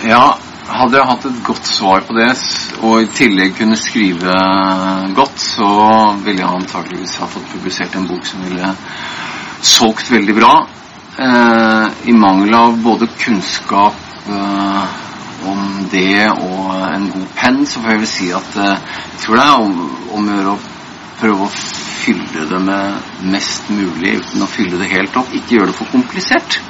Ja, hadde jeg hatt et godt svar på det, og i tillegg kunne skrive godt, så ville jeg antakeligvis ha fått publisert en bok som ville solgt veldig bra. Eh, I mangel av både kunnskap eh, om det og en god penn, så får jeg vel si at eh, jeg tror det er om, om å gjøre å prøve å fylle det med mest mulig uten å fylle det helt opp. Ikke gjøre det for komplisert.